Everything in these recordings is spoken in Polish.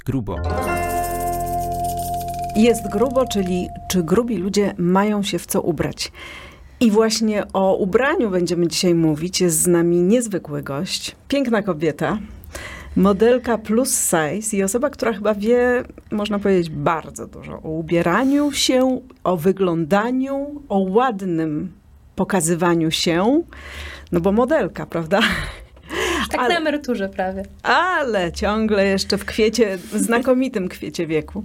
Jest grubo. Jest grubo, czyli czy grubi ludzie mają się w co ubrać. I właśnie o ubraniu będziemy dzisiaj mówić. Jest z nami niezwykły gość, piękna kobieta, modelka plus size i osoba, która chyba wie, można powiedzieć, bardzo dużo o ubieraniu się, o wyglądaniu, o ładnym pokazywaniu się. No bo modelka, prawda? Tak ale, na emeryturze prawie. Ale ciągle jeszcze w kwiecie, znakomitym kwiecie wieku.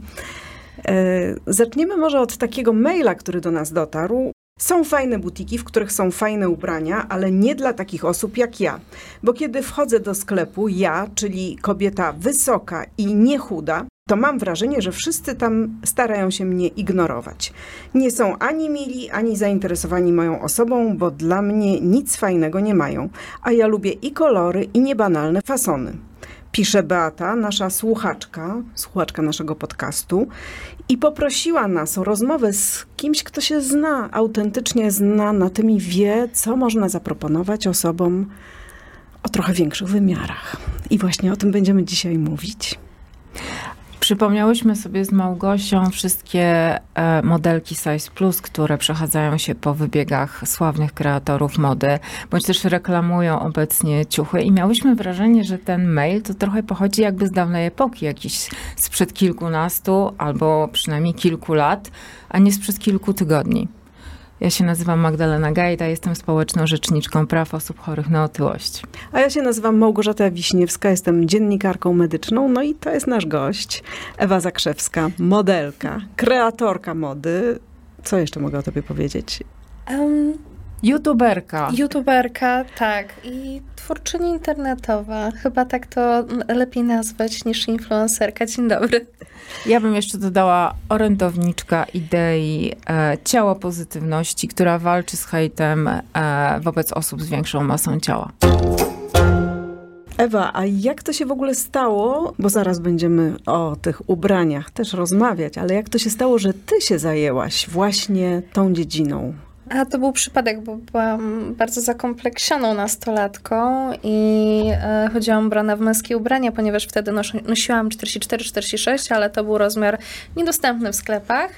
E, zaczniemy może od takiego maila, który do nas dotarł. Są fajne butiki, w których są fajne ubrania, ale nie dla takich osób jak ja. Bo kiedy wchodzę do sklepu, ja, czyli kobieta wysoka i niechuda, to mam wrażenie, że wszyscy tam starają się mnie ignorować. Nie są ani mili, ani zainteresowani moją osobą, bo dla mnie nic fajnego nie mają. A ja lubię i kolory, i niebanalne fasony pisze Beata, nasza słuchaczka, słuchaczka naszego podcastu, i poprosiła nas o rozmowę z kimś, kto się zna, autentycznie zna na tym i wie, co można zaproponować osobom o trochę większych wymiarach. I właśnie o tym będziemy dzisiaj mówić. Przypomniałyśmy sobie z Małgosią wszystkie e, modelki Size Plus, które przechadzają się po wybiegach sławnych kreatorów mody, bądź też reklamują obecnie ciuchy i miałyśmy wrażenie, że ten mail to trochę pochodzi jakby z dawnej epoki, jakiś sprzed kilkunastu albo przynajmniej kilku lat, a nie sprzed kilku tygodni. Ja się nazywam Magdalena Gajda, jestem społeczną rzeczniczką praw osób chorych na otyłość. A ja się nazywam Małgorzata Wiśniewska, jestem dziennikarką medyczną, no i to jest nasz gość, Ewa Zakrzewska, modelka, kreatorka mody. Co jeszcze mogę o tobie powiedzieć? Um, YouTuberka. YouTuberka, tak. I twórczyni internetowa. Chyba tak to lepiej nazwać niż influencerka. Dzień dobry. Ja bym jeszcze dodała orędowniczka idei e, ciała pozytywności, która walczy z hejtem e, wobec osób z większą masą ciała. Ewa, a jak to się w ogóle stało, bo zaraz będziemy o tych ubraniach też rozmawiać, ale jak to się stało, że ty się zajęłaś właśnie tą dziedziną? A to był przypadek, bo byłam bardzo zakompleksioną nastolatką i e, chodziłam ubrana w męskie ubrania, ponieważ wtedy nos, nosiłam 44-46, ale to był rozmiar niedostępny w sklepach.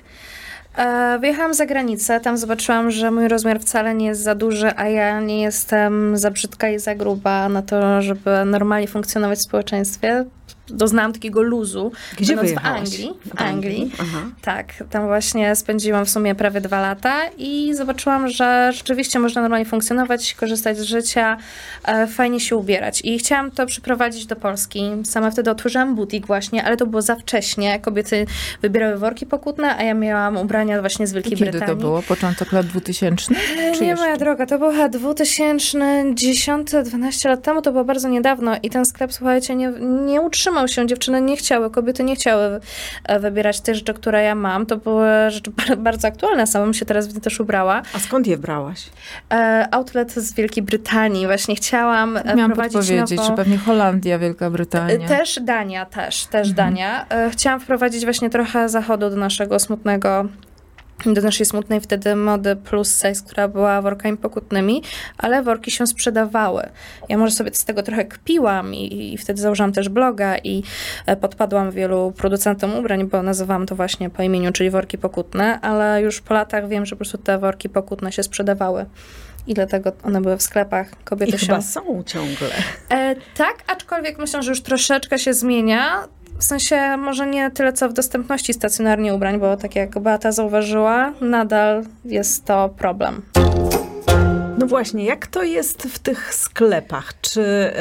E, wyjechałam za granicę, tam zobaczyłam, że mój rozmiar wcale nie jest za duży, a ja nie jestem za brzydka i za gruba na to, żeby normalnie funkcjonować w społeczeństwie doznałam takiego luzu. Gdzie w Anglii. W Anglii. Aha. Tak, tam właśnie spędziłam w sumie prawie dwa lata i zobaczyłam, że rzeczywiście można normalnie funkcjonować, korzystać z życia, e, fajnie się ubierać. I chciałam to przyprowadzić do Polski. Sama wtedy otworzyłam butik właśnie, ale to było za wcześnie. Kobiety wybierały worki pokutne, a ja miałam ubrania właśnie z Wielkiej Kiedy Brytanii. Kiedy to było? Początek lat 2000? Czy nie, jeszcze? moja droga, to było 2010, 12 lat temu, to było bardzo niedawno i ten sklep, słuchajcie, nie, nie utrzymał się, dziewczyny nie chciały, kobiety nie chciały e, wybierać te rzeczy, które ja mam. To były rzeczy bardzo aktualne, sama bym się teraz w też ubrała. A skąd je brałaś? E, outlet z Wielkiej Brytanii. Właśnie chciałam e, Miałam wprowadzić podpowiedzieć, nowo... że pewnie Holandia, Wielka Brytania. Też Dania, też, też mhm. Dania. Chciałam wprowadzić właśnie trochę zachodu do naszego smutnego do naszej smutnej wtedy mody plus size, która była workami pokutnymi, ale worki się sprzedawały. Ja może sobie z tego trochę kpiłam i, i wtedy założyłam też bloga i e, podpadłam wielu producentom ubrań, bo nazywałam to właśnie po imieniu, czyli worki pokutne, ale już po latach wiem, że po prostu te worki pokutne się sprzedawały i dlatego one były w sklepach. Kobiety I się... chyba są ciągle. E, tak, aczkolwiek myślę, że już troszeczkę się zmienia. W sensie może nie tyle co w dostępności stacjonarnie ubrań, bo tak jak Beata zauważyła, nadal jest to problem. No właśnie, jak to jest w tych sklepach? Czy y,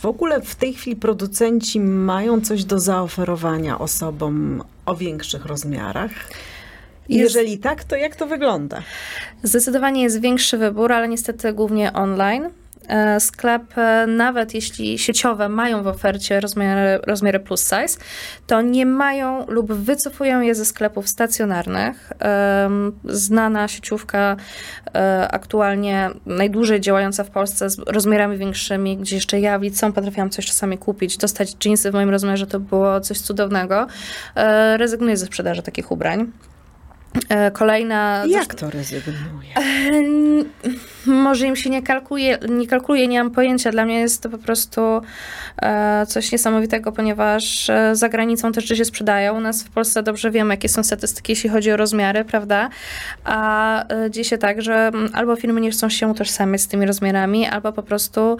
w ogóle w tej chwili producenci mają coś do zaoferowania osobom o większych rozmiarach? Jeżeli tak, to jak to wygląda? Zdecydowanie jest większy wybór, ale niestety głównie online. E, sklep, e, nawet jeśli sieciowe mają w ofercie rozmiary, rozmiary plus size, to nie mają lub wycofują je ze sklepów stacjonarnych. Znana sieciówka e, aktualnie najdłużej działająca w Polsce z rozmiarami większymi, gdzie jeszcze ja liceum potrafiłam coś czasami kupić, dostać jeansy w moim rozmiarze, to było coś cudownego. Rezygnuję ze sprzedaży takich ubrań. E, kolejna. Jak to rezygnuje? Może im się nie kalkuluje, nie kalkuluje, nie mam pojęcia. Dla mnie jest to po prostu e, coś niesamowitego, ponieważ e, za granicą też się sprzedają. U nas w Polsce dobrze wiemy, jakie są statystyki, jeśli chodzi o rozmiary, prawda? A dzieje się tak, że albo firmy nie chcą się utożsamiać z tymi rozmiarami, albo po prostu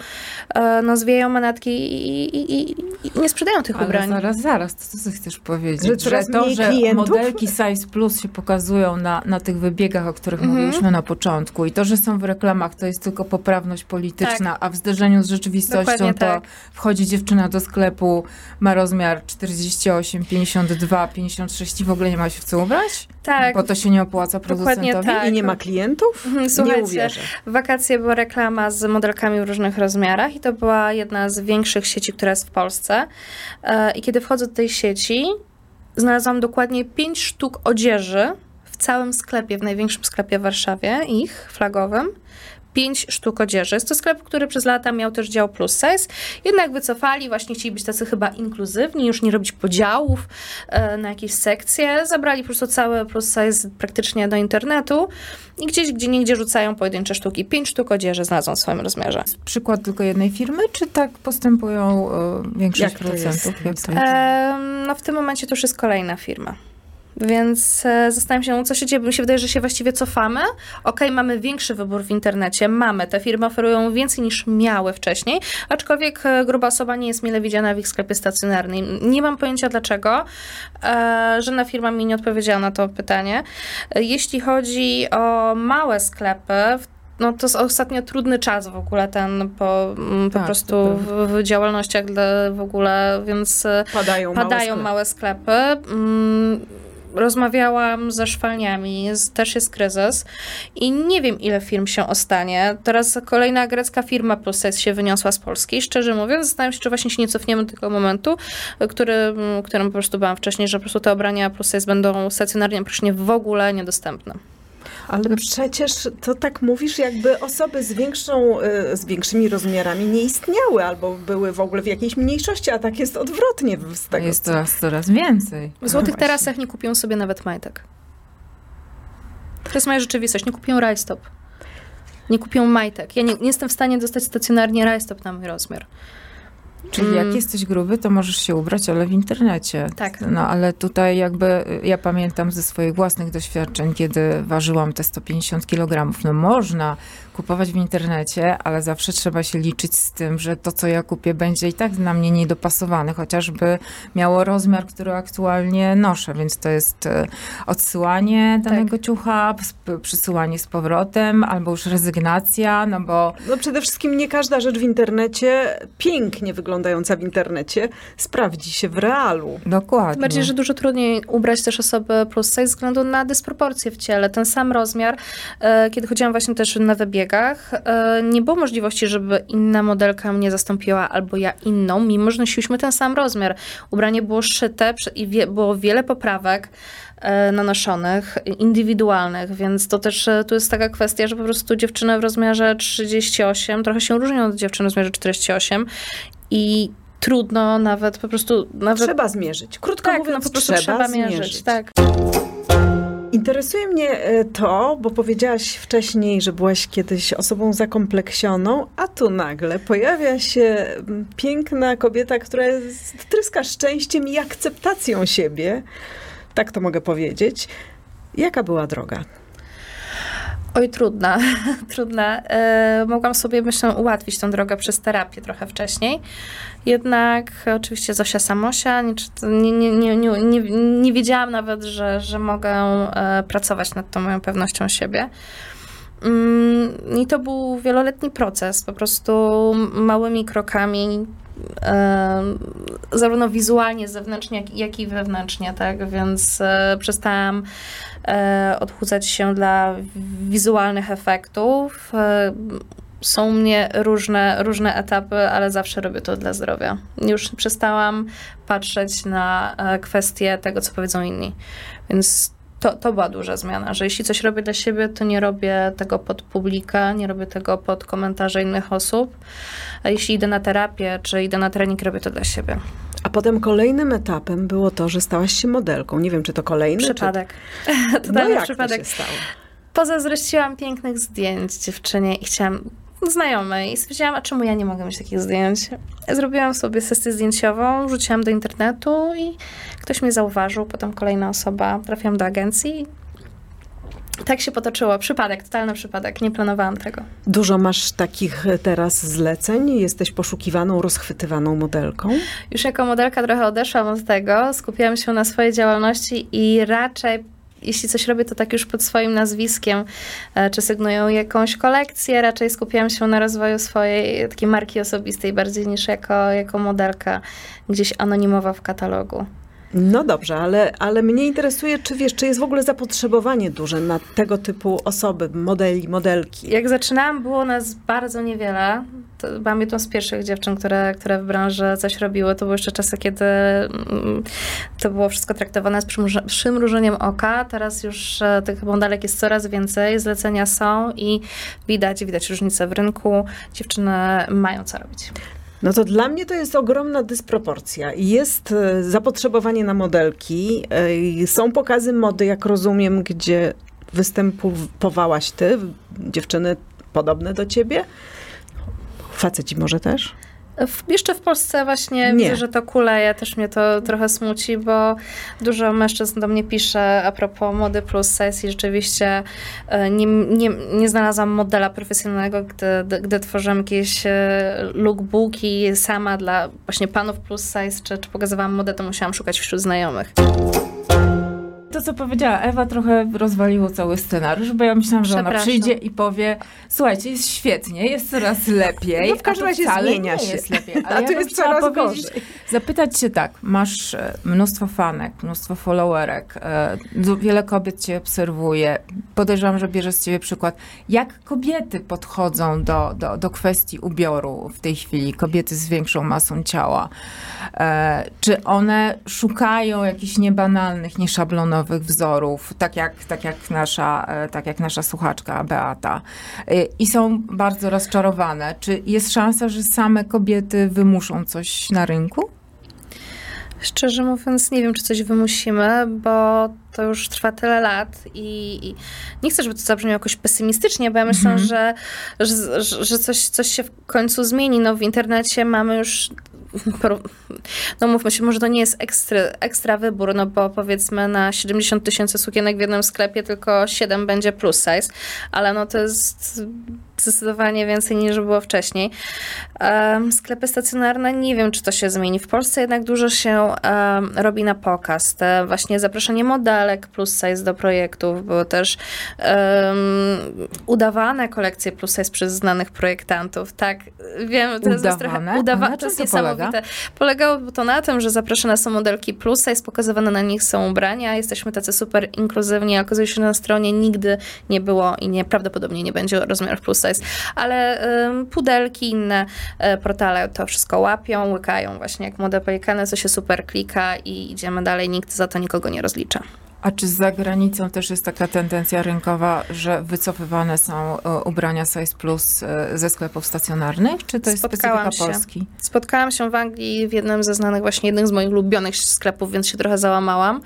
no, zwijają manatki i, i, i, i nie sprzedają tych Ale ubrań. zaraz, zaraz, to co chcesz powiedzieć? Że, że to, że klientów? modelki Size Plus się pokazują na, na tych wybiegach, o których mhm. mówiliśmy na początku i to, że są w reklamach, to jest tylko poprawność polityczna, tak. a w zderzeniu z rzeczywistością Dokładnie to tak. wchodzi dziewczyna do sklepu, ma rozmiar 48, 52, 56 i w ogóle nie ma się w co ubrać? Tak. Bo to się nie opłaca producentowi tak. i nie ma klientów? Mhm, słuchajcie, nie uwierzę. Wakacje była reklama z modelkami w różnych rozmiarach i to była jedna z większych sieci, która jest w Polsce. E, I kiedy wchodzę do tej sieci, znalazłam dokładnie pięć sztuk odzieży całym sklepie, w największym sklepie w Warszawie, ich flagowym. Pięć sztuk odzieży. Jest to sklep, który przez lata miał też dział plus size, jednak wycofali, właśnie chcieli być tacy chyba inkluzywni, już nie robić podziałów e, na jakieś sekcje. Zabrali po prostu cały plus size praktycznie do internetu i gdzieś, gdzie niegdzie rzucają pojedyncze sztuki. Pięć sztuk odzieży znalazłą w swoim rozmiarze. Przykład tylko jednej firmy, czy tak postępują e, większość Jak producentów? Jak to jest? E, no w tym momencie to już jest kolejna firma. Więc e, zastanawiam się, co się dzieje. Mi się wydaje, że się właściwie cofamy. Ok, mamy większy wybór w internecie, mamy. Te firmy oferują więcej niż miały wcześniej, aczkolwiek e, gruba osoba nie jest mile widziana w ich sklepie stacjonarnym. Nie mam pojęcia dlaczego. E, żadna firma mi nie odpowiedziała na to pytanie. Jeśli chodzi o małe sklepy, no to jest ostatnio trudny czas w ogóle ten po, mm, po tak, prostu w, w, działalnościach w ogóle, więc padają, padają małe sklepy. Małe sklepy. Rozmawiałam ze szwalniami, też jest kryzys i nie wiem, ile firm się ostanie. Teraz kolejna grecka firma plus się wyniosła z Polski. Szczerze mówiąc, zastanawiam się, czy właśnie się nie cofniemy tego momentu, który, którym po prostu byłam wcześniej, że po prostu te ubrania plus będą stacjonarnie praktycznie w ogóle niedostępne. Ale przecież to tak mówisz, jakby osoby z, większą, y, z większymi rozmiarami nie istniały albo były w ogóle w jakiejś mniejszości, a tak jest odwrotnie z tego. Jest coraz, coraz więcej. W złotych no terasach nie kupią sobie nawet majtek. To jest moja rzeczywistość. Nie kupią rajstop. Nie kupią majtek. Ja nie, nie jestem w stanie dostać stacjonarnie rajstop na mój rozmiar. Czyli mm. jak jesteś gruby, to możesz się ubrać, ale w internecie. Tak. No ale tutaj jakby ja pamiętam ze swoich własnych doświadczeń, kiedy ważyłam te 150 kg. No można kupować w internecie, ale zawsze trzeba się liczyć z tym, że to, co ja kupię, będzie i tak na mnie niedopasowane, chociażby miało rozmiar, który aktualnie noszę, więc to jest e, odsyłanie danego tak. ciucha, przysyłanie z powrotem, albo już rezygnacja, no bo... No przede wszystkim nie każda rzecz w internecie, pięknie wyglądająca w internecie, sprawdzi się w realu. Dokładnie. Tym bardziej, że dużo trudniej ubrać też osobę plus size ze względu na dysproporcje w ciele. Ten sam rozmiar, e, kiedy chodziłam właśnie też na wybieg, biegach e, nie było możliwości, żeby inna modelka mnie zastąpiła albo ja inną, mimo że nosiłyśmy ten sam rozmiar. Ubranie było szyte i było wiele poprawek e, nanoszonych, indywidualnych, więc to też tu jest taka kwestia, że po prostu dziewczyny w rozmiarze 38 trochę się różnią od dziewczyn w rozmiarze 48 i trudno nawet po prostu... Nawet... Trzeba zmierzyć. Krótko tak, mówiąc, no po prostu trzeba, trzeba mierzyć. mierzyć. Tak. Interesuje mnie e, to, bo powiedziałaś wcześniej, że byłaś kiedyś osobą zakompleksioną, a tu nagle pojawia się piękna kobieta, która tryska szczęściem i akceptacją siebie. Tak to mogę powiedzieć. Jaka była droga? Oj, trudna, trudna. E, mogłam sobie, myślę, ułatwić tę drogę przez terapię trochę wcześniej. Jednak oczywiście Zosia Samosia, nie, nie, nie, nie, nie, nie wiedziałam nawet, że, że mogę e, pracować nad tą moją pewnością siebie. Mm, I to był wieloletni proces, po prostu małymi krokami, zarówno wizualnie, zewnętrznie, jak i wewnętrznie, tak? Więc e, przestałam odchudzać się dla wizualnych efektów są u mnie różne, różne etapy, ale zawsze robię to dla zdrowia. Już przestałam patrzeć na e, kwestie tego, co powiedzą inni. Więc to, to była duża zmiana, że jeśli coś robię dla siebie, to nie robię tego pod publikę, nie robię tego pod komentarze innych osób. A jeśli idę na terapię, czy idę na trening, robię to dla siebie. A potem kolejnym etapem było to, że stałaś się modelką. Nie wiem, czy to kolejny, Przypadek. Czy... Totalny no jak przypadek. to się stało? Pozazdrościłam pięknych zdjęć dziewczynie i chciałam znajomej i stwierdziłam, a czemu ja nie mogę mieć takich zdjęć? Zrobiłam sobie sesję zdjęciową, rzuciłam do internetu i ktoś mnie zauważył, potem kolejna osoba, trafiłam do agencji. Tak się potoczyło. Przypadek, totalny przypadek. Nie planowałam tego. Dużo masz takich teraz zleceń? Jesteś poszukiwaną, rozchwytywaną modelką? Już jako modelka trochę odeszłam od tego. Skupiłam się na swojej działalności i raczej jeśli coś robię, to tak już pod swoim nazwiskiem, e, czy sygnuję jakąś kolekcję, raczej skupiam się na rozwoju swojej takiej marki osobistej, bardziej niż jako, jako modelka gdzieś anonimowa w katalogu. No dobrze, ale, ale mnie interesuje, czy wiesz, czy jest w ogóle zapotrzebowanie duże na tego typu osoby, modeli, modelki? Jak zaczynałam, było nas bardzo niewiele. To byłam jedną z pierwszych dziewczyn, które, które w branży coś robiły. To były jeszcze czasy, kiedy mm, to było wszystko traktowane z przymrużeniem oka. Teraz już e, tych modelek jest coraz więcej, zlecenia są i widać, widać różnicę w rynku. Dziewczyny mają co robić. No to dla mnie to jest ogromna dysproporcja. Jest e, zapotrzebowanie na modelki, e, są pokazy mody, jak rozumiem, gdzie występowałaś ty, dziewczyny podobne do ciebie. Faceci może też? W, jeszcze w Polsce właśnie Nie. widzę, że to kuleje. Też mnie to trochę smuci, bo dużo mężczyzn do mnie pisze a propos mody plus size i rzeczywiście e, nie, nie, nie znalazłam modela profesjonalnego, gdy, gdy tworzyłam jakieś e, lookbooki sama dla właśnie panów plus size, czy, czy pokazywałam modę, to musiałam szukać wśród znajomych. To, co powiedziała Ewa, trochę rozwaliło cały scenariusz, bo ja myślałam, że ona przyjdzie i powie, słuchajcie, jest świetnie, jest coraz lepiej. No w każdym razie zmienia się. jest lepiej. A to jest coraz gorzej. Zapytać się tak, masz e, mnóstwo fanek, mnóstwo followerek, e, wiele kobiet cię obserwuje. Podejrzewam, że bierze z ciebie przykład. Jak kobiety podchodzą do, do, do kwestii ubioru w tej chwili, kobiety z większą masą ciała? E, czy one szukają jakichś niebanalnych, nieszablonowych nowych wzorów, tak jak, tak jak, nasza, e, tak jak nasza słuchaczka Beata. E, I są bardzo rozczarowane. Czy jest szansa, że same kobiety wymuszą coś na rynku? Szczerze mówiąc, nie wiem, czy coś wymusimy, bo to już trwa tyle lat i, i nie chcę, żeby to zabrzmiało jakoś pesymistycznie, bo ja myślę, mm -hmm. że, że, że coś, coś się w końcu zmieni. No w internecie mamy już no mówmy się, może to nie jest ekstra, ekstra wybór, no bo powiedzmy na 70 tysięcy sukienek w jednym sklepie tylko 7 będzie plus size, ale no to jest zdecydowanie więcej niż było wcześniej. Sklepy stacjonarne, nie wiem, czy to się zmieni. W Polsce jednak dużo się robi na pokaz. Te właśnie zaproszenie modelek plus size do projektów, było też um, udawane kolekcje plus size przez znanych projektantów. Tak, wiem, to jest trochę udawane. To jest niesamowite. Polega? Polegało to na tym, że zaproszone są modelki plus size, pokazywane na nich są ubrania. Jesteśmy tacy super inkluzywni. Okazuje się, że na stronie nigdy nie było i nie, prawdopodobnie nie będzie rozmiarów plus size, ale um, pudelki, inne e, portale to wszystko łapią, łykają właśnie jak młode pelikany, co się super klika i idziemy dalej, nikt za to nikogo nie rozlicza. A czy za granicą też jest taka tendencja rynkowa, że wycofywane są e, ubrania Size Plus e, ze sklepów stacjonarnych? Czy to jest Spotkałam specyfika się. Polski? Spotkałam się w Anglii w jednym ze znanych, właśnie jednym z moich ulubionych sklepów, więc się trochę załamałam.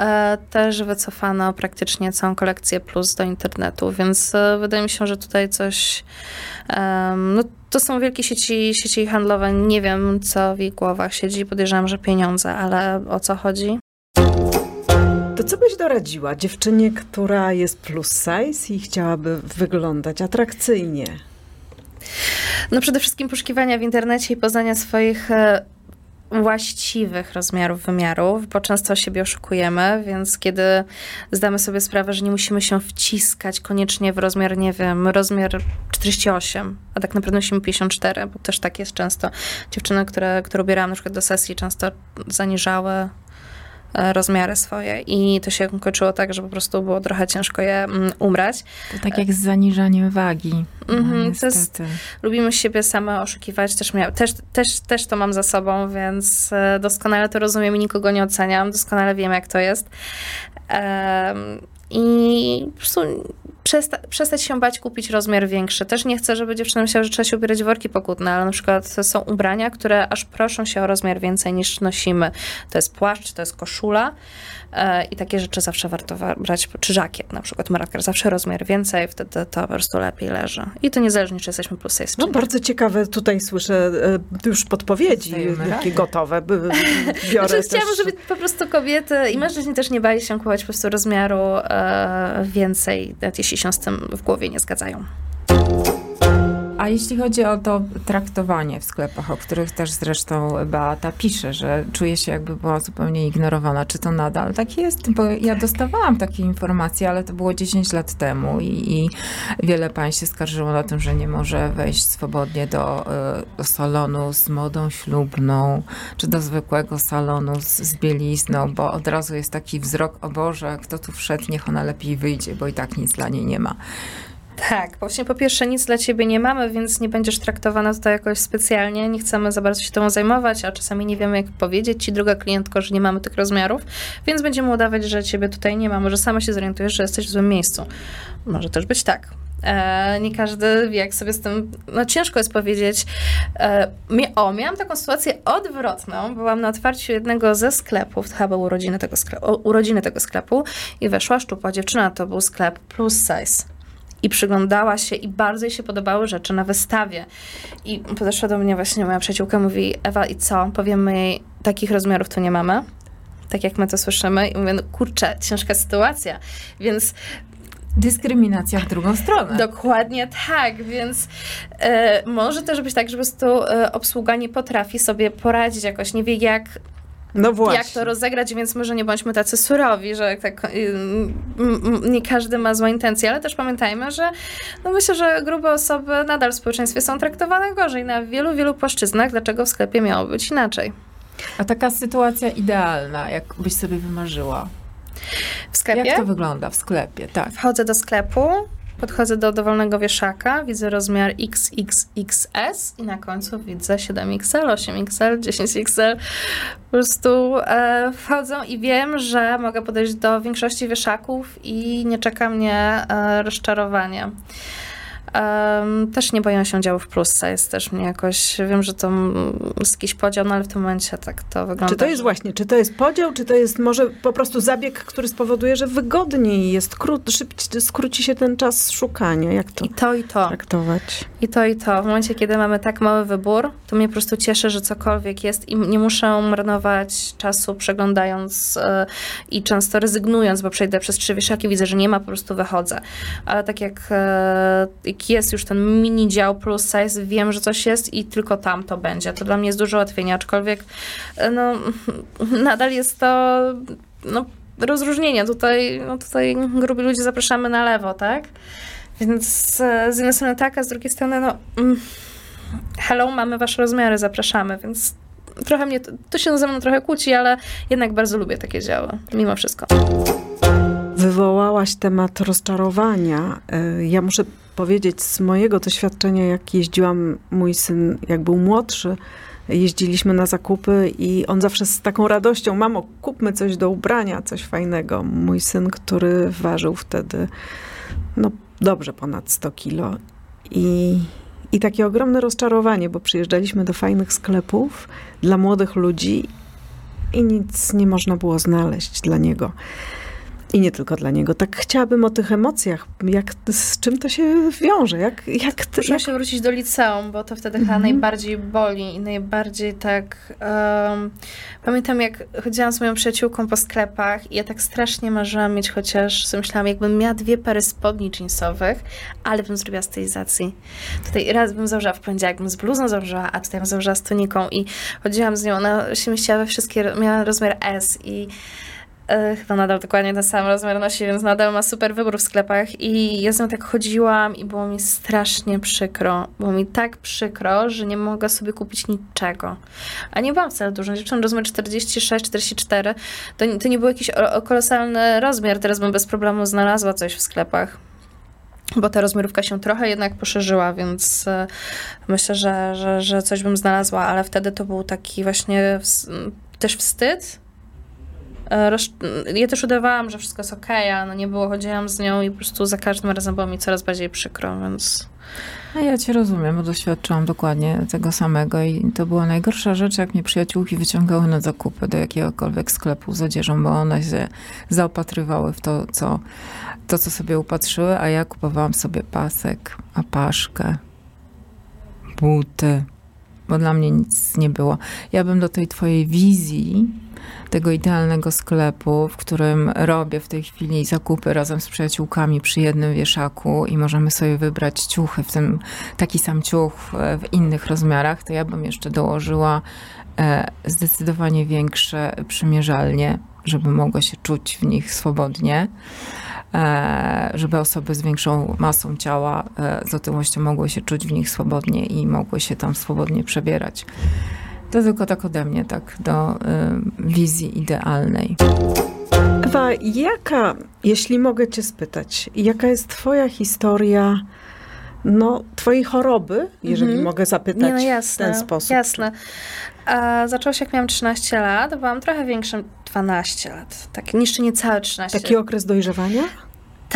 E, też wycofano praktycznie całą kolekcję Plus do internetu, więc wydaje mi się, że tutaj coś... No, to są wielkie sieci, sieci handlowe. Nie wiem, co w ich głowach siedzi. Podejrzewam, że pieniądze, ale o co chodzi? To co byś doradziła dziewczynie, która jest plus size i chciałaby wyglądać atrakcyjnie? No przede wszystkim poszukiwania w internecie i poznania swoich e, właściwych rozmiarów, wymiarów, bo często siebie oszukujemy, więc kiedy zdamy sobie sprawę, że nie musimy się wciskać koniecznie w rozmiar, nie wiem, rozmiar 48, a tak naprawdę musimy 54, bo też tak jest często. Dziewczyny, które, które ubierałam na przykład do sesji, często zaniżały rozmiary swoje i to się kończyło tak, że po prostu było trochę ciężko je mm, umrać. To tak jak z zaniżaniem wagi. Mm -hmm, to jest, lubimy siebie same oszukiwać, też, też, też, też to mam za sobą, więc e, doskonale to rozumiem i nikogo nie oceniam, doskonale wiem jak to jest. Um, i po prostu przesta przestać się bać kupić rozmiar większy. Też nie chcę, żeby dziewczyny myślały, że trzeba się ubierać worki pokutne, ale na przykład są ubrania, które aż proszą się o rozmiar więcej niż nosimy. To jest płaszcz, to jest koszula i takie rzeczy zawsze warto brać, czy żakiet na przykład, maraker, zawsze rozmiar więcej, wtedy to po prostu lepiej leży. I to niezależnie, czy jesteśmy plus size, No bardzo ciekawe, tutaj słyszę e, już podpowiedzi takie gotowe. Biorę znaczy. Chciałabym, żeby po prostu kobiety i mężczyźni też nie bali się kupować po prostu rozmiaru e, więcej, jeśli się z tym w głowie nie zgadzają. A jeśli chodzi o to traktowanie w sklepach, o których też zresztą Beata pisze, że czuje się jakby była zupełnie ignorowana, czy to nadal tak jest? Bo ja dostawałam takie informacje, ale to było 10 lat temu i, i wiele pań się skarżyło na tym, że nie może wejść swobodnie do, e, salonu z modą ślubną, czy do zwykłego salonu z, z bielizną, bo od razu jest taki wzrok, o Boże, kto tu wszedł, niech ona lepiej wyjdzie, bo i tak nic dla niej nie ma. Tak, właśnie po pierwsze nic dla ciebie nie mamy, więc nie będziesz traktowana tutaj jakoś specjalnie, nie chcemy za bardzo się tobą zajmować, a czasami nie wiemy jak powiedzieć ci druga klientko, że nie mamy tych rozmiarów, więc będziemy udawać, że ciebie tutaj nie ma, może sama się zorientujesz, że jesteś w złym miejscu. Może też być tak. E, nie każdy wie, jak sobie z tym. No ciężko jest powiedzieć. E, o, miałam taką sytuację odwrotną. Byłam na otwarciu jednego ze sklepów, to chyba urodziny tego sklepu, urodziny tego sklepu i weszła szczupła dziewczyna, to był sklep plus size i przyglądała się i bardzo jej się podobały rzeczy na wystawie. I podeszła do mnie właśnie moja przyjaciółka, mówi, Ewa i co? Powiemy jej, takich rozmiarów tu nie mamy. Tak jak my to słyszymy. I mówię, no kurczę, ciężka sytuacja. Więc dyskryminacja w drugą stronę. Dokładnie tak, więc e, może też być tak, że po prostu e, obsługa nie potrafi sobie poradzić jakoś, nie wie jak no właśnie. jak to rozegrać, więc może nie bądźmy tacy surowi, że tak, y, nie każdy ma złe intencje, ale też pamiętajmy, że no myślę, że grube osoby nadal w społeczeństwie są traktowane gorzej na wielu, wielu płaszczyznach. Dlaczego w sklepie miało być inaczej? A taka sytuacja idealna, jak byś sobie wymarzyła? W sklepie? Jak to wygląda w sklepie, tak. Wchodzę do sklepu, Podchodzę do dowolnego wieszaka, widzę rozmiar XXXS i na końcu widzę 7XL, 8XL, 10XL. Po prostu e, wchodzą i wiem, że mogę podejść do większości wieszaków i nie czeka mnie e, rozczarowanie. Um, też nie boją się działów plus jest też mnie jakoś, wiem, że to jest jakiś podział, no ale w tym momencie tak to wygląda. Czy to jest właśnie, czy to jest podział, czy to jest może po prostu zabieg, który spowoduje, że wygodniej jest, kró- szybciej, skróci się ten czas szukania, jak to I to, i to. traktować? I to, i to. W momencie, kiedy mamy tak mały wybór, to mnie po prostu cieszy, że cokolwiek jest i nie muszę marnować czasu przeglądając yy, i często rezygnując, bo przejdę przez trzy wieszaki, widzę, że nie ma, po prostu wychodzę. Ale tak jak yy, jest już ten mini dział plus size, wiem, że coś jest i tylko tam to będzie. To dla mnie jest dużo łatwiej, aczkolwiek e, no, nadal jest to no, rozróżnienie. Tutaj, no, tutaj grubi ludzie zapraszamy na lewo, tak? Więc e, z jednej strony tak, a z drugiej strony no mm, hello, mamy wasze rozmiary, zapraszamy, więc trochę mnie, to, to się ze mną trochę kłóci, ale jednak bardzo lubię takie działy, mimo wszystko. Wywołałaś temat rozczarowania. E, ja muszę powiedzieć z mojego doświadczenia, jak jeździłam, mój syn, jak był młodszy, jeździliśmy na zakupy i on zawsze z taką radością, mamo, kupmy coś do ubrania, coś fajnego. Mój syn, który ważył wtedy, no dobrze ponad 100 kilo. I, I takie ogromne rozczarowanie, bo przyjeżdżaliśmy do fajnych sklepów dla młodych ludzi i nic nie można było znaleźć dla niego. I nie tylko dla niego. Tak chciałabym o tych emocjach. Jak, z czym to się wiąże? Jak, jak, Muszę jak... się wrócić do liceum, bo to wtedy chyba mm -hmm. najbardziej boli i najbardziej tak... Um, pamiętam, jak chodziłam z moją przyjaciółką po sklepach i ja tak strasznie marzyłam mieć chociaż, sobie myślałam, jakbym miała dwie pary spodni jeansowych, ale bym zrobiła stylizacji. Tutaj raz bym założyła w poniedziałek, bym z bluzą założyła, a tutaj bym założyła z tuniką i chodziłam z nią, ona się mieściła we wszystkie, miała rozmiar S i chyba nadal dokładnie ten sam rozmiar nosi, więc nadal ma super wybór w sklepach i ja z nią tak chodziłam i było mi strasznie przykro. Było mi tak przykro, że nie mogę sobie kupić niczego. A nie byłam wcale dużą dziewczyną, rozmiar 46, 44. To, to nie był jakiś kolosalny rozmiar, teraz bym bez problemu znalazła coś w sklepach bo ta rozmiarówka się trochę jednak poszerzyła, więc e, myślę, że, że, że coś bym znalazła, ale wtedy to był taki właśnie też wstyd, E, roz... Ja też udawałam, że wszystko jest okej, okay, a no nie było, chodziłam z nią i po prostu za każdym razem było mi coraz bardziej przykro, więc... A ja cię rozumiem, bo doświadczyłam dokładnie tego samego i to była najgorsza rzecz, jak mnie przyjaciółki wyciągały na zakupy do jakiegokolwiek sklepu z odzieżą, bo one się zaopatrywały w to, co, to, co sobie upatrzyły, a ja kupowałam sobie pasek, apaszkę, buty, bo dla mnie nic nie było. Ja bym do tej twojej wizji tego idealnego sklepu, w którym robię w tej chwili zakupy razem z przyjaciółkami przy jednym wieszaku i możemy sobie wybrać ciuchy, w tym taki sam ciuch w innych rozmiarach, to ja bym jeszcze dołożyła e, zdecydowanie większe przymierzalnie, żeby mogło się czuć w nich swobodnie e, żeby osoby z większą masą ciała, e, z otyłością mogły się czuć w nich swobodnie i mogły się tam swobodnie przebierać. To tylko tak ode mnie, tak do y, wizji idealnej. Ewa, jaka, jeśli mogę cię spytać, jaka jest twoja historia no, twojej choroby, jeżeli mm -hmm. mogę zapytać Nie, no jasne, w ten sposób? Jasne. A, zaczęło się jak miałam 13 lat, byłam trochę większym, 12 lat, tak, jeszcze niecałe 13 Taki okres dojrzewania?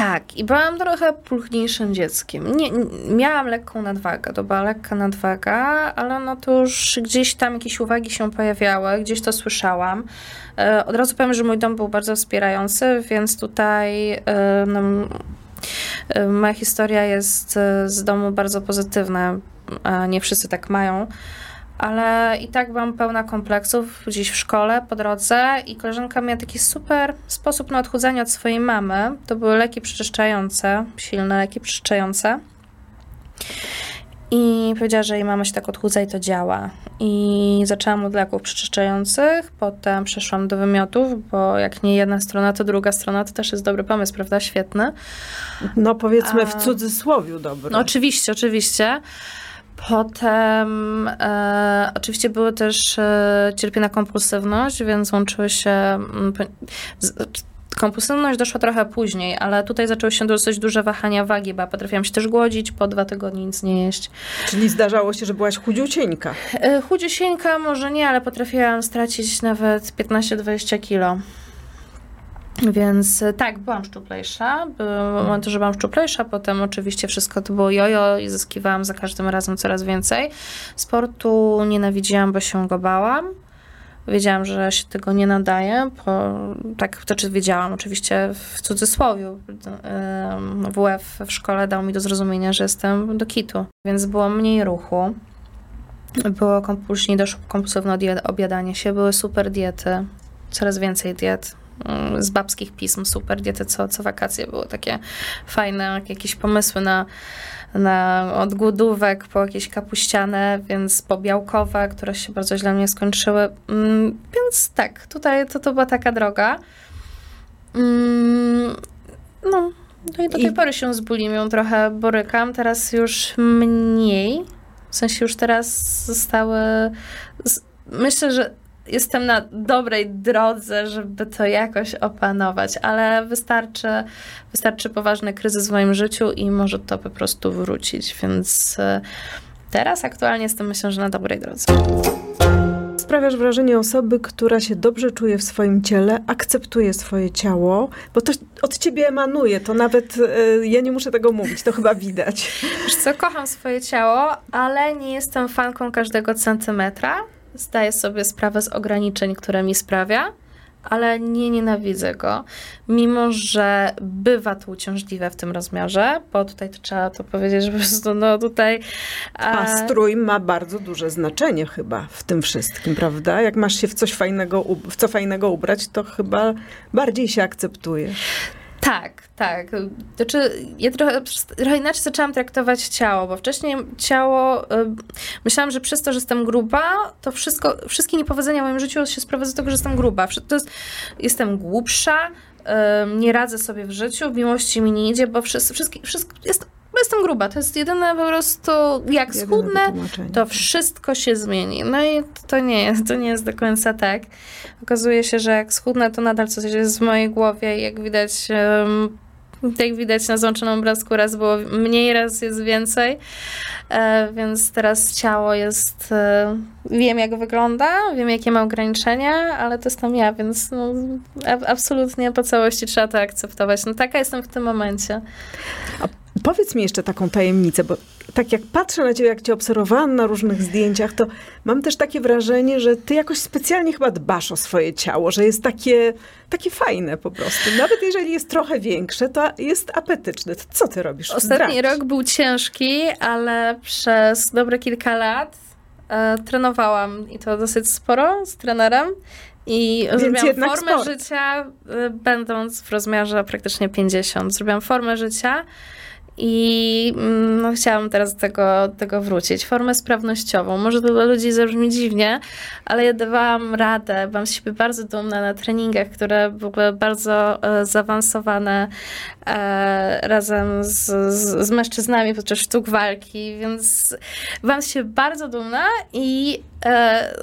Tak, i byłam trochę pulchniejszym dzieckiem. Nie, miałam lekką nadwagę, to była lekka nadwaga, ale no to już gdzieś tam jakieś uwagi się pojawiały, gdzieś to słyszałam. E, od razu powiem, że mój dom był bardzo wspierający, więc tutaj e, no, e, moja historia jest z domu bardzo pozytywna. Nie wszyscy tak mają ale i tak byłam pełna kompleksów gdzieś w szkole, po drodze i koleżanka miała taki super sposób na odchudzanie od swojej mamy. To były leki przeczyszczające, silne leki przeczyszczające. I powiedziała, że jej mama się tak odchudza i to działa. I zaczęłam od leków przeczyszczających, potem przeszłam do wymiotów, bo jak nie jedna strona, to druga strona to też jest dobry pomysł, prawda? Świetny. No powiedzmy w cudzysłowiu dobry. No, oczywiście, oczywiście. Potem e, oczywiście były też e, cierpię na kompulsywność, więc łączyły się. Z, kompulsywność doszła trochę później, ale tutaj zaczęły się dosyć duże wahania wagi, bo ja potrafiłam się też głodzić, po dwa tygodnie nic nie jeść. Czyli zdarzało się, że byłaś chudziusieńka? E, chudziusieńka może nie, ale potrafiłam stracić nawet 15-20 kilo. Więc e, tak, byłam szczuplejsza. Były momenty, że byłam szczuplejsza, potem oczywiście wszystko to było jojo i zyskiwałam za każdym razem coraz więcej. Sportu nienawidziłam, bo się go bałam. Wiedziałam, że się tego nie nadaje. Po, tak, to czy wiedziałam, oczywiście w cudzysłowie. WF w szkole dał mi do zrozumienia, że jestem do kitu, więc było mniej ruchu. Było później doszło kompulsywne obiadanie się, były super diety, coraz więcej diet z babskich pism, super diety co, co wakacje. Było takie fajne jakieś pomysły na, na odgłodówek, po jakieś kapuściane, więc po białkowe, które się bardzo źle mnie skończyły. Mm, więc tak, tutaj to, to była taka droga. Mm, no, no i do tej I... pory się z bulimią trochę borykam, teraz już mniej. W sensie już teraz zostały. Myślę, że jestem na dobrej drodze, żeby to jakoś opanować, ale wystarczy, wystarczy poważny kryzys w moim życiu i może to po prostu wrócić, więc e, teraz aktualnie jestem myślę, że na dobrej drodze. Sprawiasz wrażenie osoby, która się dobrze czuje w swoim ciele, akceptuje swoje ciało, bo to od ciebie emanuje, to nawet y, ja nie muszę tego mówić, to chyba widać. Wiesz co, kocham swoje ciało, ale nie jestem fanką każdego centymetra zdaję sobie sprawę z ograniczeń, które mi sprawia, ale nie nienawidzę go, mimo że bywa to uciążliwe w tym rozmiarze, bo tutaj to trzeba to powiedzieć, że po prostu no tutaj... A, a strój ma bardzo duże znaczenie chyba w tym wszystkim, prawda? Jak masz się w coś fajnego, w co fajnego ubrać, to chyba bardziej się akceptuje. Tak, tak. Znaczy, ja trochę, trochę inaczej zaczęłam traktować ciało, bo wcześniej ciało, y, myślałam, że przez to, że jestem gruba, to wszystko, wszystkie niepowodzenia w moim życiu się sprowadza do tego, że jestem gruba. To jest, jestem głupsza, y, nie radzę sobie w życiu, w miłości mi nie idzie, bo wszystko, wszystko, jest jestem gruba. To jest jedyne po prostu, jak schudnę, to wszystko się zmieni. No i to nie jest, to nie jest do końca tak. Okazuje się, że jak schudnę, to nadal coś jest w mojej głowie i jak widać um, Jak widać na złączonym obrazku, raz było mniej, raz jest więcej. E, więc teraz ciało jest. E, wiem, jak wygląda, wiem, jakie ma ograniczenia, ale to jestem ja, więc no, absolutnie po całości trzeba to akceptować. No, taka jestem w tym momencie. A powiedz mi jeszcze taką tajemnicę, bo tak jak patrzę na ciebie, jak cię obserwowałam na różnych zdjęciach, to mam też takie wrażenie, że ty jakoś specjalnie chyba dbasz o swoje ciało, że jest takie, takie fajne po prostu. Nawet jeżeli jest trochę większe, to jest apetyczne. To co ty robisz? Ostatni Zdradź. rok był ciężki, ale przez dobre kilka lat e, trenowałam i to dosyć sporo z trenerem. I Więc zrobiłam formę sport. życia, e, będąc w rozmiarze praktycznie 50. Zrobiłam formę życia i mm, no, chciałam teraz do tego, tego wrócić. Formę sprawnościową. Może to dla ludzi zabrzmi dziwnie, ale ja dawałam radę. Byłam z siebie bardzo dumna na treningach, które były bardzo e, zaawansowane e, razem z, z, z, mężczyznami podczas sztuk walki, więc byłam z siebie bardzo dumna i e,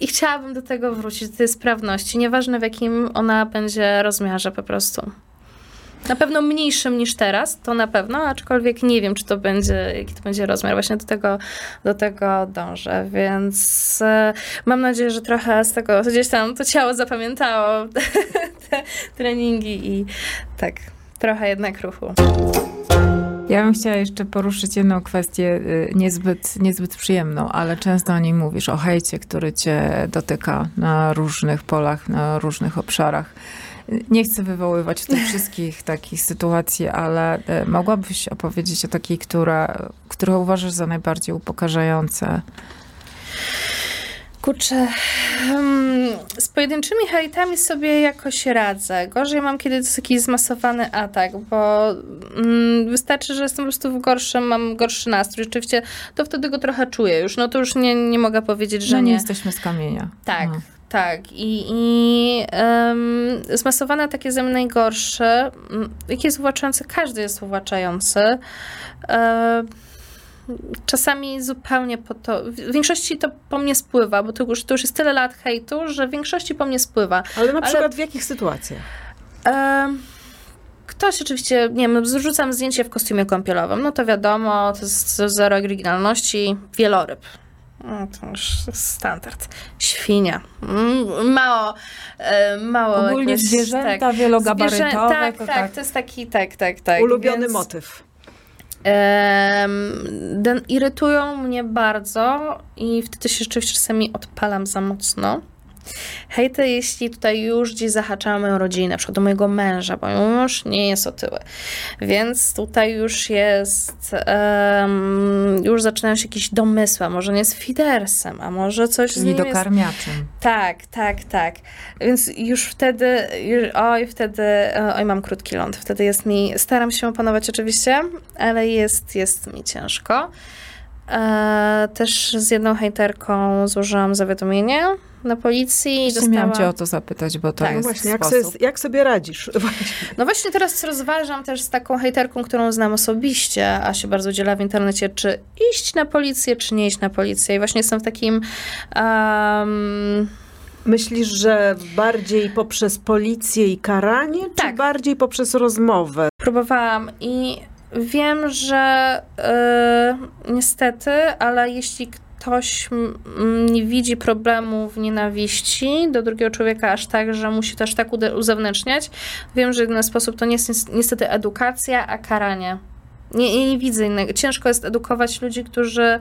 i chciałabym do tego wrócić, do tej sprawności, nieważne w jakim ona będzie rozmiarze po prostu. Na pewno mniejszym niż teraz, to na pewno, aczkolwiek nie wiem, czy to będzie, jaki to będzie rozmiar. Właśnie do tego, do tego dążę, więc e, mam nadzieję, że trochę z tego gdzieś tam to ciało zapamiętało te treningi i tak, trochę jednak ruchu. Ja bym chciała jeszcze poruszyć jedną kwestię y, niezbyt, niezbyt przyjemną, ale często o niej mówisz, o hejcie, który cię dotyka na różnych polach, na różnych obszarach. Nie chcę wywoływać tych wszystkich takich sytuacji, ale e, mogłabyś opowiedzieć o takiej, która, którą uważasz za najbardziej upokarzające? Kurczę, hmm, z pojedynczymi hejtami sobie jakoś radzę. Gorzej mam, kiedy to jest jakiś zmasowany atak, bo mm, wystarczy, że jestem po prostu w gorszym, mam gorszy nastrój. Rzeczywiście to wtedy go trochę czuję już. No to już nie, nie mogę powiedzieć, że no, nie. nie jesteśmy z kamienia. Tak. No. Tak, i, i um, zmasowane takie ze mnie najgorsze, jakie jest uwłaczające, każdy jest uwłaczający. Um, czasami zupełnie po to, w większości to po mnie spływa, bo to już, to już jest tyle lat hejtu, że w większości po mnie spływa. Ale na przykład Ale, w jakich sytuacjach? Um, ktoś oczywiście, nie wiem, zrzucam zdjęcie w kostiumie kąpielowym, no to wiadomo, to jest zero oryginalności, wieloryb to już standard. Świnia. Mm, mało, e, mało. Ogólnie jakoś, zwierzęta tak, wielogabarytowe. Zwierzę, tak, tak, tak, to jest taki, tak, tak, tak. Ulubiony Więc, motyw. Um, irytują mnie bardzo i wtedy się rzeczywiście czasami odpalam za mocno. Hejty, jeśli tutaj już gdzieś zahaczają moją rodzinę, na przykład do mojego męża, bo mój mąż nie jest otyły. Więc tutaj już jest, um, już zaczynają się jakieś domysły, a może nie jest fidersem, a może coś Czyli z nim dokarmiaczem. Jest... Tak, tak, tak. Więc już wtedy, już, oj, wtedy, oj, mam krótki ląd. Wtedy jest mi, staram się opanować oczywiście, ale jest, jest mi ciężko. E, też z jedną hejterką złożyłam zawiadomienie na policji. Właśnie dostała... miałam cię o to zapytać, bo to tak, jest właśnie, jak sobie, jak sobie, radzisz? No właśnie teraz rozważam też z taką hejterką, którą znam osobiście, a się bardzo udziela w internecie, czy iść na policję, czy nie iść na policję. I właśnie jestem w takim... Um... Myślisz, że bardziej poprzez policję i karanie, tak. czy bardziej poprzez rozmowę? Próbowałam i wiem, że yy, niestety, ale jeśli ktoś nie widzi problemu w nienawiści do drugiego człowieka aż tak, że musi to aż tak uzewnętrzniać. Wiem, że jeden sposób to nie jest niestety edukacja, a karanie. Nie, nie widzę innego. Ciężko jest edukować ludzi, którzy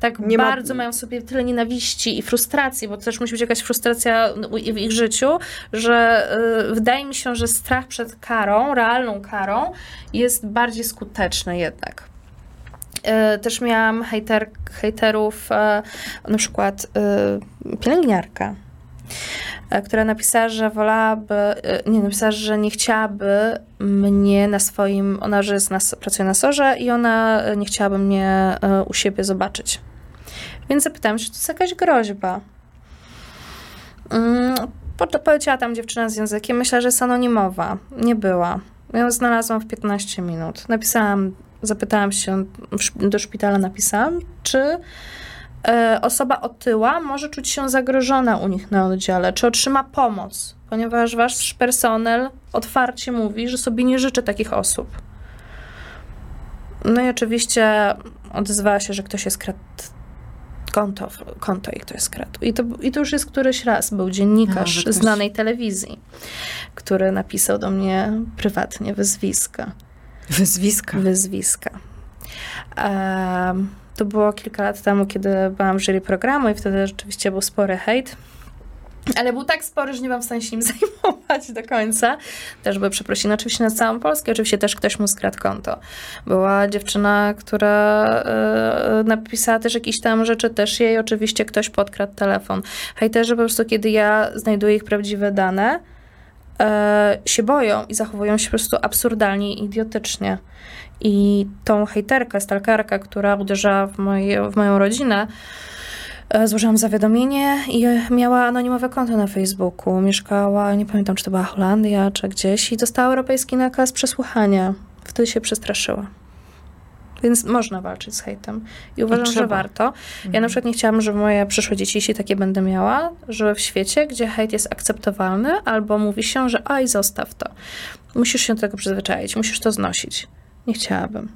tak nie bardzo ma... mają w sobie tyle nienawiści i frustracji, bo też musi być jakaś frustracja w ich życiu, że y, wydaje mi się, że strach przed karą, realną karą, jest bardziej skuteczny jednak. E, też miałam hejter, hejterów, e, na przykład e, pielęgniarka, która napisała, że wolałaby, nie, napisała, że nie chciałaby mnie na swoim, ona, że jest na, pracuje na sorze i ona nie chciałaby mnie u siebie zobaczyć. Więc zapytałam, czy to jest jakaś groźba. Mm, poleciała tam dziewczyna z językiem, myślę, że jest anonimowa. Nie była. Ją znalazłam w 15 minut. Napisałam zapytałam się, do szpitala napisałam, czy e, osoba otyła może czuć się zagrożona u nich na oddziale, czy otrzyma pomoc. ponieważ wasz personel otwarcie mówi, że sobie nie życzy takich osób. No i oczywiście odezwała się, że ktoś jest kradł konto, konto i ktoś skradł. I to, I to już jest któryś raz. Był dziennikarz ktoś... znanej telewizji, który napisał do mnie prywatnie wyzwiska. Wyzwiska? Wyzwiska. Um, to było kilka lat temu, kiedy byłam w jury programu i wtedy rzeczywiście był spory hejt. Ale był tak spory, że nie byłam w stanie się nim zajmować do końca. Też były przeprosiny oczywiście na całą Polskę. Oczywiście też ktoś mu skradł konto. Była dziewczyna, która y, napisała też jakieś tam rzeczy, też jej oczywiście ktoś podkradł telefon. Hejterzy po prostu, kiedy ja znajduję ich prawdziwe dane, y, się boją i zachowują się po prostu absurdalnie i idiotycznie. I tą hejterkę, stalkerkę, która uderzyła w, moje, w moją rodzinę, e, złożyłam zawiadomienie i miała anonimowe konto na Facebooku. Mieszkała, nie pamiętam, czy to była Holandia, czy gdzieś i dostała europejski nakaz przesłuchania. Wtedy się przestraszyła. Więc można walczyć z hejtem. I uważam, I że warto. Ja mhm. na przykład nie chciałam, żeby moje przyszłe dzieci, jeśli takie będę miała, że w świecie, gdzie hejt jest akceptowalny, albo mówi się, że aj, zostaw to. Musisz się do tego przyzwyczaić, musisz to znosić. Nie chciałabym.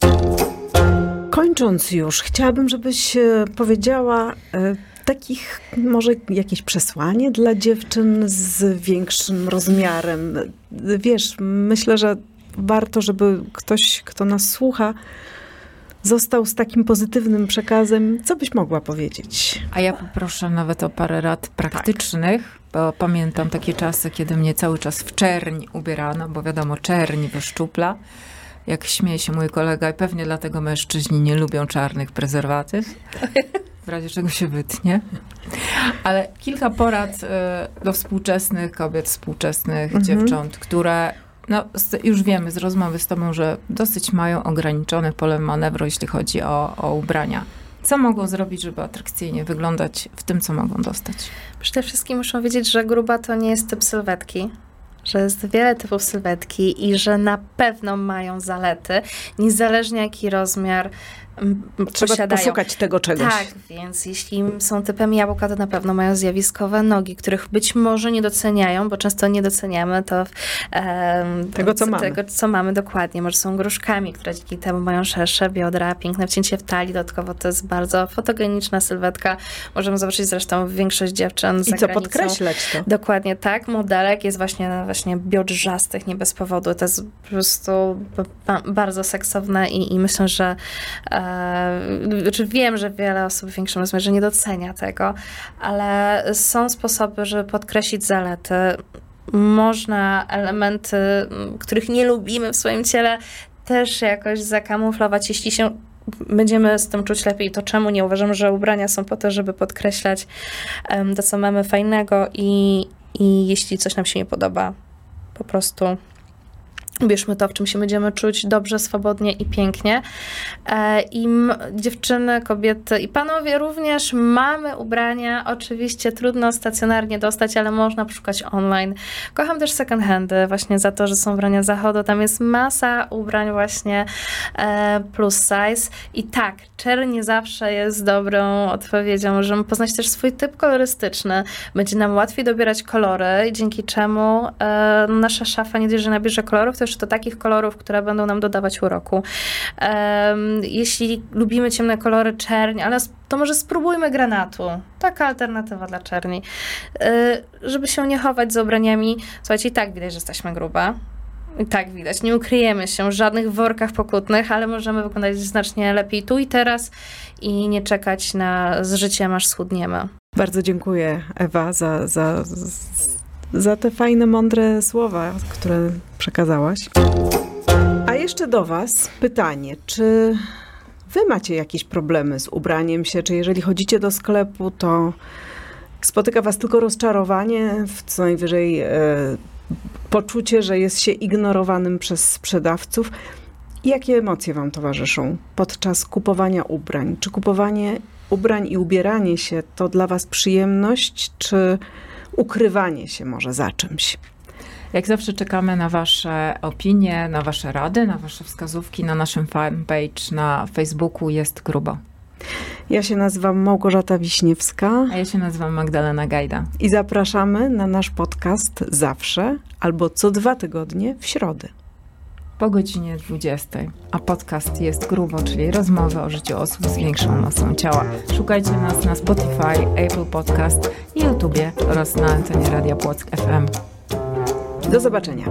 Kończąc już, chciałabym, żebyś e, powiedziała e, takich, może jakieś przesłanie dla dziewczyn z większym rozmiarem. Wiesz, myślę, że warto, żeby ktoś, kto nas słucha, został z takim pozytywnym przekazem. Co byś mogła powiedzieć? A ja poproszę nawet o parę rad praktycznych, tak. bo pamiętam takie czasy, kiedy mnie cały czas w czerń ubierano, bo wiadomo, czerń wyszczupla jak śmieje się mój kolega, i pewnie dlatego mężczyźni nie lubią czarnych prezerwatyw, w razie czego się wytnie. Ale kilka porad e, do współczesnych kobiet, współczesnych mhm. dziewcząt, które no, już wiemy z rozmowy z tobą, że dosyć mają ograniczone pole manewru, jeśli chodzi o, o ubrania. Co mogą zrobić, żeby atrakcyjnie wyglądać w tym, co mogą dostać? Przede wszystkim muszą wiedzieć, że gruba to nie jest typ sylwetki, że jest wiele typów sylwetki i że na pewno mają zalety, niezależnie jaki rozmiar Trzeba posiadają. poszukać tego czegoś. Tak, więc jeśli są typem jabłka, to na pewno mają zjawiskowe nogi, których być może nie doceniają, bo często nie doceniamy to tego, co mamy. Tego, co mamy dokładnie. Może są gruszkami, które dzięki temu mają szersze biodra, piękne wcięcie w talii. Dodatkowo to jest bardzo fotogeniczna sylwetka. Możemy zobaczyć zresztą większość dziewczyn I co podkreślać to. Dokładnie tak. Modelek jest właśnie, właśnie biodrzastych, nie bez powodu. To jest po prostu bardzo seksowne i, i myślę, że E, znaczy wiem, że wiele osób w większym rozmiarze nie docenia tego, ale są sposoby, żeby podkreślić zalety. Można elementy, których nie lubimy w swoim ciele, też jakoś zakamuflować, jeśli się będziemy z tym czuć lepiej, to czemu nie? Uważam, że ubrania są po to, żeby podkreślać to, co mamy fajnego i, i jeśli coś nam się nie podoba, po prostu Bierzmy to, w czym się będziemy czuć dobrze, swobodnie i pięknie. E, I dziewczyny, kobiety i panowie również mamy ubrania. Oczywiście trudno stacjonarnie dostać, ale można poszukać online. Kocham też second handy właśnie za to, że są ubrania zachodu. Tam jest masa ubrań właśnie e, plus size. I tak, czerń zawsze jest dobrą odpowiedzią. Możemy poznać też swój typ kolorystyczny. Będzie nam łatwiej dobierać kolory, dzięki czemu e, nasza szafa nie dość, że nabierze kolorów, to też do takich kolorów, które będą nam dodawać uroku. Jeśli lubimy ciemne kolory, czerń, ale to może spróbujmy granatu. Taka alternatywa dla czerni. E, żeby się nie chować z ubraniami. Słuchajcie, i tak widać, że jesteśmy grube. I tak widać, nie ukryjemy się w żadnych workach pokutnych, ale możemy wyglądać znacznie lepiej tu i teraz i nie czekać na z życiem, aż schudniemy. Bardzo dziękuję Ewa za, za, za te fajne, mądre słowa, które przekazałaś. A jeszcze do Was pytanie, czy Wy macie jakieś problemy z ubraniem się, czy jeżeli chodzicie do sklepu, to spotyka Was tylko rozczarowanie, w co najwyżej e, poczucie, że jest się ignorowanym przez sprzedawców? Jakie emocje Wam towarzyszą podczas kupowania ubrań? Czy kupowanie ubrań i ubieranie się to dla Was przyjemność, czy ukrywanie się może za czymś. Jak zawsze czekamy na Wasze opinie, na Wasze rady, na Wasze wskazówki na naszym fanpage na Facebooku jest grubo. Ja się nazywam Małgorzata Wiśniewska. A ja się nazywam Magdalena Gajda. I zapraszamy na nasz podcast zawsze albo co dwa tygodnie w środę. Po godzinie 20. A podcast jest grubo, czyli rozmowy o życiu osób z większą masą ciała. Szukajcie nas na Spotify, Apple Podcast i YouTubie oraz na antenie Radia Płock FM. Do zobaczenia.